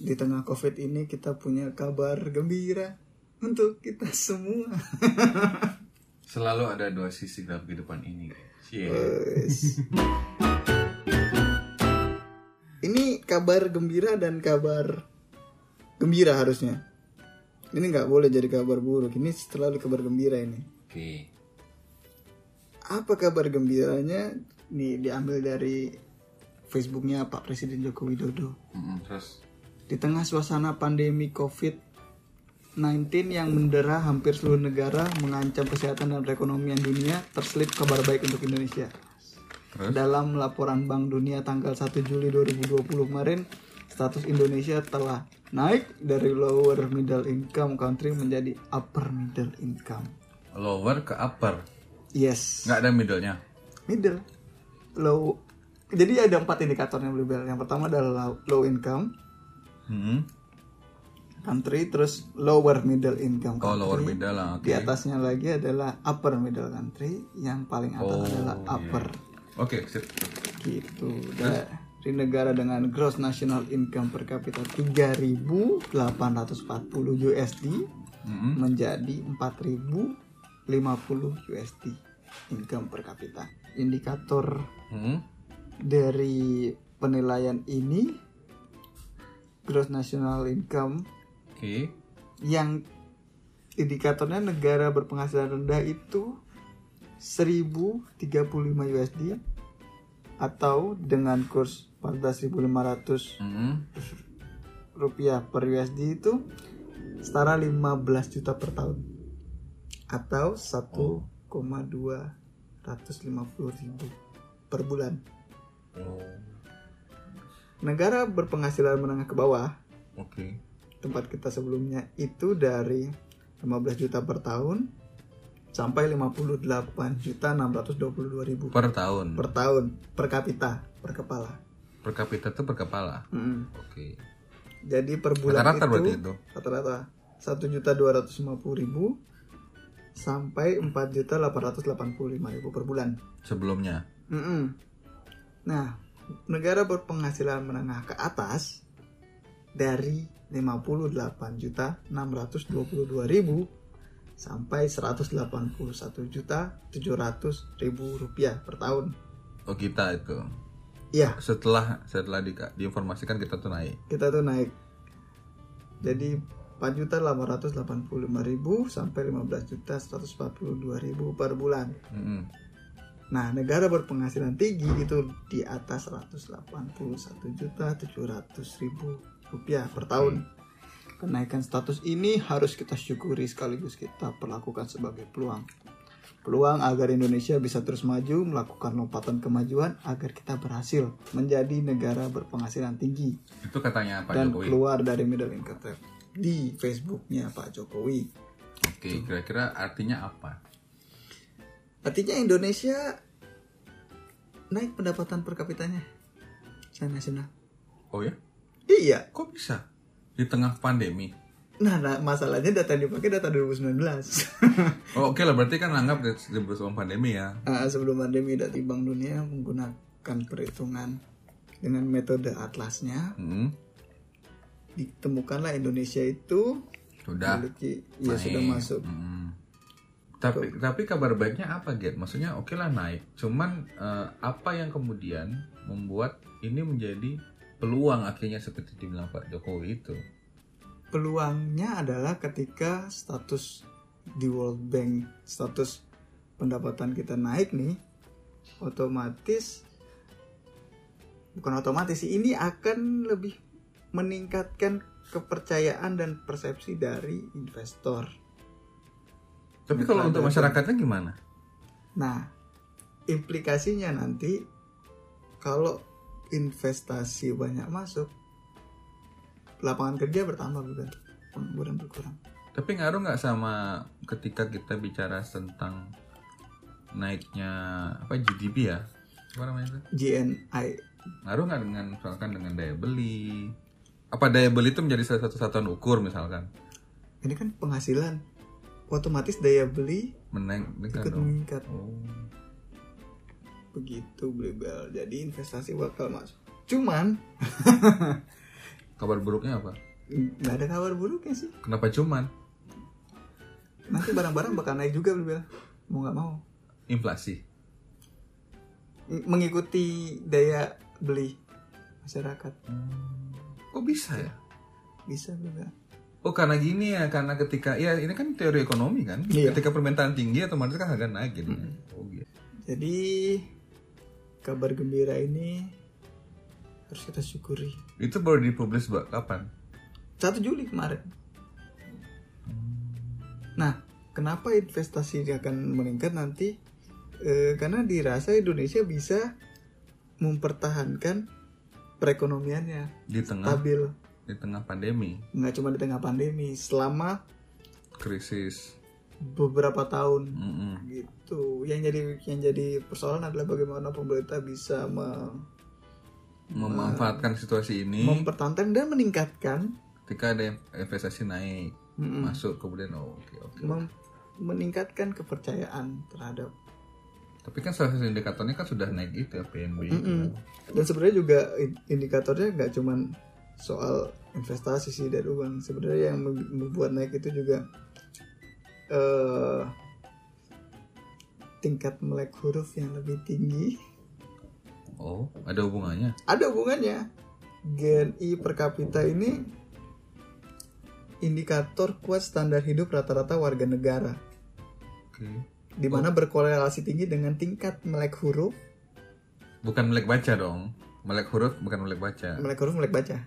di tengah covid ini kita punya kabar gembira untuk kita semua. Selalu ada dua sisi dalam kehidupan ini. Cie. Wes. ini kabar gembira dan kabar gembira harusnya. Ini nggak boleh jadi kabar buruk. Ini selalu kabar gembira ini. Oke. Apa kabar gembiranya? Nih diambil dari Facebooknya Pak Presiden Joko Widodo. Mm-mm, Terus Di tengah suasana pandemi COVID-19 yang mendera hampir seluruh negara, mengancam kesehatan dan perekonomian dunia, terselip kabar baik untuk Indonesia. Terus? Dalam laporan Bank Dunia tanggal 1 Juli 2020 kemarin, status Indonesia telah naik dari lower middle income country menjadi upper middle income. lower ke upper. Yes, Nggak ada middle-nya. middle, low. Jadi ada empat indikatornya Bluebell. Yang pertama adalah low income Mm-mm. country, terus lower middle income Oh, country. lower middle lah. Oke. Di atasnya lagi adalah upper middle country, yang paling atas Oh, adalah iya. upper. Oke, sip. Gitu. Dari negara dengan gross national income per kapita 3.840 USD Mm-mm. menjadi 4.050 USD income per kapita. Indikator Mm-mm. dari penilaian ini gross national income Oke. yang indikatornya negara berpenghasilan rendah itu 1035 USD atau dengan kurs 14.500 Mm-mm. rupiah per USD itu setara 15 juta per tahun atau 1,250 ribu per bulan. Oh. Negara berpenghasilan menengah ke bawah Oke. tempat kita sebelumnya itu dari 15 juta per tahun sampai 58 juta 622 ribu Per tahun. per tahun per kapita per kepala. Per kapita tuh per kepala. Mm. Oke. Jadi per bulan Rata-rata itu berarti itu. rata-rata satu juta dua ratus ribu sampai empat juta delapan ratus ribu per bulan. Sebelumnya. Mm-mm. Nah, negara berpenghasilan menengah ke atas dari 58 juta 622 ribu sampai 181 juta 700 ribu rupiah per tahun. Oh kita itu. Iya, Setelah setelah di, diinformasikan kita tuh naik. kita tuh naik. Jadi 4 juta 885 ribu sampai 15 juta 142 ribu per bulan. Mm-mm. Nah, negara berpenghasilan tinggi itu di atas 181 juta 700 ribu rupiah per tahun. Kenaikan status ini harus kita syukuri sekaligus kita perlakukan sebagai peluang. Peluang agar Indonesia bisa terus maju melakukan lompatan kemajuan agar kita berhasil menjadi negara berpenghasilan tinggi Itu katanya Pak dan Jokowi. keluar dari middle income trap di Facebooknya Pak Jokowi. Oke, kira-kira artinya apa? Artinya Indonesia naik pendapatan per kapitanya secara nasional. Oh ya? Iya. Kok bisa? Di tengah pandemi. Nah, nah, masalahnya data yang dipakai data 2019. Oh, oke lah, berarti kan anggap sebelum pandemi ya. Ah, sebelum pandemi Data Bank Dunia menggunakan perhitungan dengan metode atlasnya Hmm. ditemukanlah Indonesia itu Sudah. memiliki ya sudah masuk. Mm. Tapi tapi kabar baiknya apa, Get? Maksudnya oke lah naik. Cuman eh, apa yang kemudian membuat ini menjadi peluang akhirnya seperti dibilang Pak Jokowi itu? Peluangnya adalah ketika status di World Bank status pendapatan kita naik nih otomatis bukan otomatis sih ini akan lebih meningkatkan kepercayaan dan persepsi dari investor. Tapi kalau untuk masyarakatnya gimana? Nah, implikasinya nanti kalau investasi banyak masuk, lapangan kerja bertambah bukan pengangguran berkurang. Tapi ngaruh nggak sama ketika kita bicara tentang naiknya apa GDP ya? Apa namanya itu? GNI Ngaruh nggak dengan misalkan dengan daya beli? Apa daya beli itu menjadi salah satu satuan ukur misalkan? ini kan penghasilan, otomatis daya beli Meneng, meningkat ikut meningkat. Oh. Begitu Blebel. Jadi investasi bakal masuk. Cuman Kabar buruknya apa? nggak ada kabar buruknya sih Kenapa cuman nanti barang-barang bakal naik juga bilang mau nggak mau inflasi? Mengikuti daya beli masyarakat Kok bisa ya? bisa juga Oh karena gini ya, karena ketika ya ini kan teori ekonomi kan, Iya. ketika permintaan tinggi otomatis kan harga naik gitu. Oh gitu. jadi kabar gembira ini harus kita syukuri Itu baru dipublish mbak kapan? 1 Juli kemarin nah kenapa investasi akan meningkat nanti Eh, karena dirasa Indonesia bisa mempertahankan perekonomiannya Di tengah stabil di tengah pandemi, nggak cuma di tengah pandemi selama krisis. beberapa tahun Mm-mm. gitu yang jadi yang jadi persoalan adalah bagaimana pemerintah bisa me- Memanfaatkan situasi ini mempertahankan dan meningkatkan ketika ada investasi naik mm-mm, masuk kemudian oh, oke oke. mem- meningkatkan kepercayaan terhadap Tapi kan salah satu indikatornya kan sudah naik itu ya PNB. itu. Mm-mm. dan sebenarnya juga in- indikatornya nggak cuman soal investasi sih dari uang sebenarnya yang mem- membuat naik itu juga eh tingkat melek huruf yang lebih tinggi Oh, ada hubungannya. ada hubungannya GNI per kapita ini indikator kuat standar hidup rata-rata warga negara Oke. di mana berkorelasi tinggi dengan tingkat melek huruf Bukan melek baca dong. Melek huruf bukan melek baca. melek huruf melek baca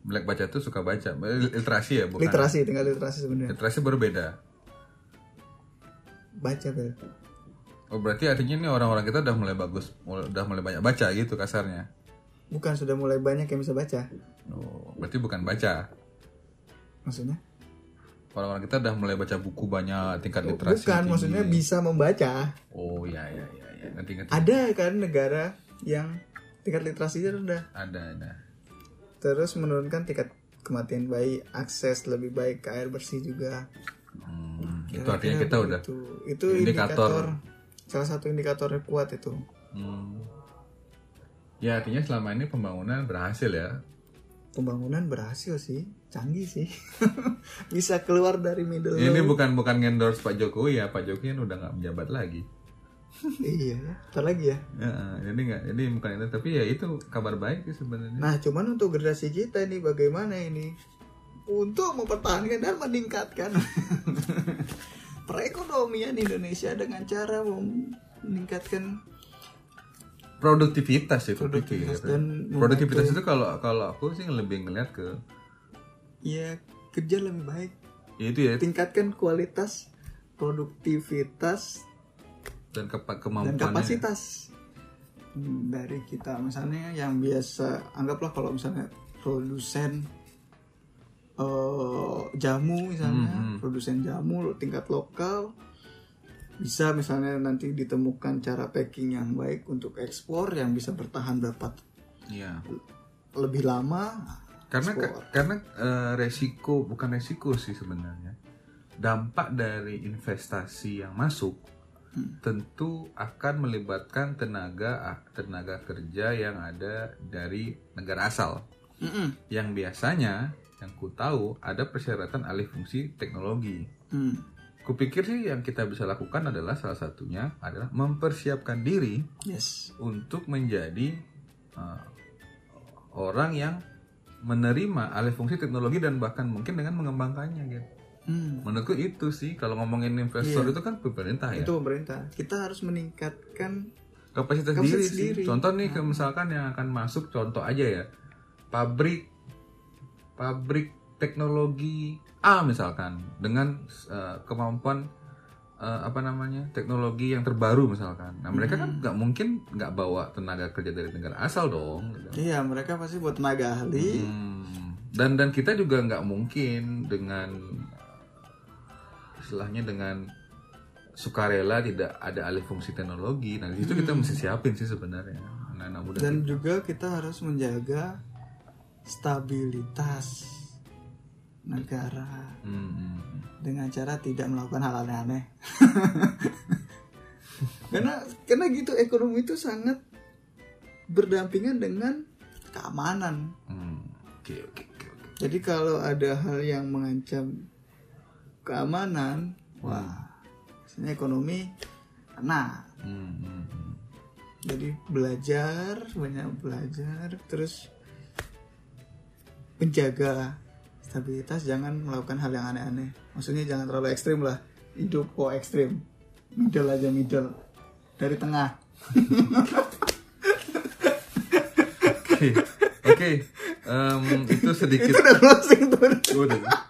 Melek baca tuh suka baca. Literasi ya, bukan. literasi tinggal literasi sebenarnya Literasi berbeda. baca bel Oh berarti artinya ini orang-orang kita udah mulai bagus, udah mulai banyak baca gitu kasarnya. bukan sudah mulai banyak yang bisa baca Oh, berarti bukan baca. maksudnya Orang-orang kita udah mulai baca buku banyak, tingkat Oh, literasi. bukan tinggi. maksudnya bisa membaca Oh ya ya ya ya, ngerti. ada kan negara yang tingkat literasinya rendah Ada ada. Terus menurunkan tingkat kematian bayi akses lebih baik ke air bersih juga Hmm, itu artinya kita udah. begitu. itu indikator. indikator. salah satu indikatornya kuat itu Hmm. Ya artinya selama ini pembangunan berhasil ya. pembangunan berhasil sih canggih sih bisa keluar dari middle Ini low. bukan bukan endorse Pak Jokowi ya, Pak Jokowi kan udah nggak menjabat lagi. Iya ya ntar lagi ya. Ya, jadi nggak, jadi bukan itu, tapi ya itu kabar baik sih sebenarnya. nah cuman untuk generasi kita ini bagaimana ini? Untuk mempertahankan dan meningkatkan perekonomian Indonesia dengan cara meningkatkan produktivitas itu Produktivitas dan produktivitas itu kalau kalau aku sih lebih ngeliat ke ya kerja lebih baik. Ya itu ya. Tingkatkan kualitas produktivitas dan kepa- dan kemampuannya kapasitas dari kita misalnya yang biasa anggaplah kalau misalnya produsen eh, jamu misalnya Hmm, hmm. produsen jamu tingkat lokal bisa misalnya nanti ditemukan cara packing yang baik untuk ekspor yang bisa bertahan berapa Iya. lebih lama karena ekspor. karena eh, resiko bukan resiko sih sebenarnya dampak dari investasi yang masuk tentu akan melibatkan tenaga tenaga kerja yang ada dari negara asal Mm-mm. yang biasanya yang ku tahu ada persyaratan alih fungsi teknologi Hmm. kupikir sih yang kita bisa lakukan adalah salah satunya adalah mempersiapkan diri yes untuk menjadi uh, orang yang menerima alih fungsi teknologi dan bahkan mungkin dengan mengembangkannya gitu. Hmm. Menurutku itu sih kalau ngomongin investor Iya. itu kan pemerintah ya. itu pemerintah kita harus meningkatkan Kapasitas, Kapasitas diri, sih. Contoh nih ke- misalkan yang akan masuk contoh aja ya. Pabrik pabrik teknologi A misalkan dengan uh, kemampuan uh, apa namanya teknologi yang terbaru misalkan. Nah mereka kan nggak mungkin nggak bawa tenaga kerja dari negara asal dong. gitu. iya mereka pasti buat tenaga ahli Hmm. Dan dan kita juga nggak mungkin dengan istilahnya dengan sukarela tidak ada alih fungsi teknologi. Nah di situ kita mesti siapin sih sebenarnya anak-anak muda. dan juga kita harus menjaga stabilitas negara Hmm, hmm, hmm. dengan cara tidak melakukan hal aneh-aneh karena karena gitu ekonomi itu sangat berdampingan dengan keamanan Hmm, Oke oke oke. Jadi kalau ada hal yang mengancam keamanan, wah, misalnya ekonomi, nah, Hmm, hmm, hmm. jadi belajar banyak belajar, terus menjaga stabilitas, jangan melakukan hal yang aneh-aneh. Maksudnya jangan terlalu ekstrim lah, hidup kok ekstrim, middle aja middle, dari tengah. Oke, oke. Em, itu sedikit. Itu udah closing tuh. Udah.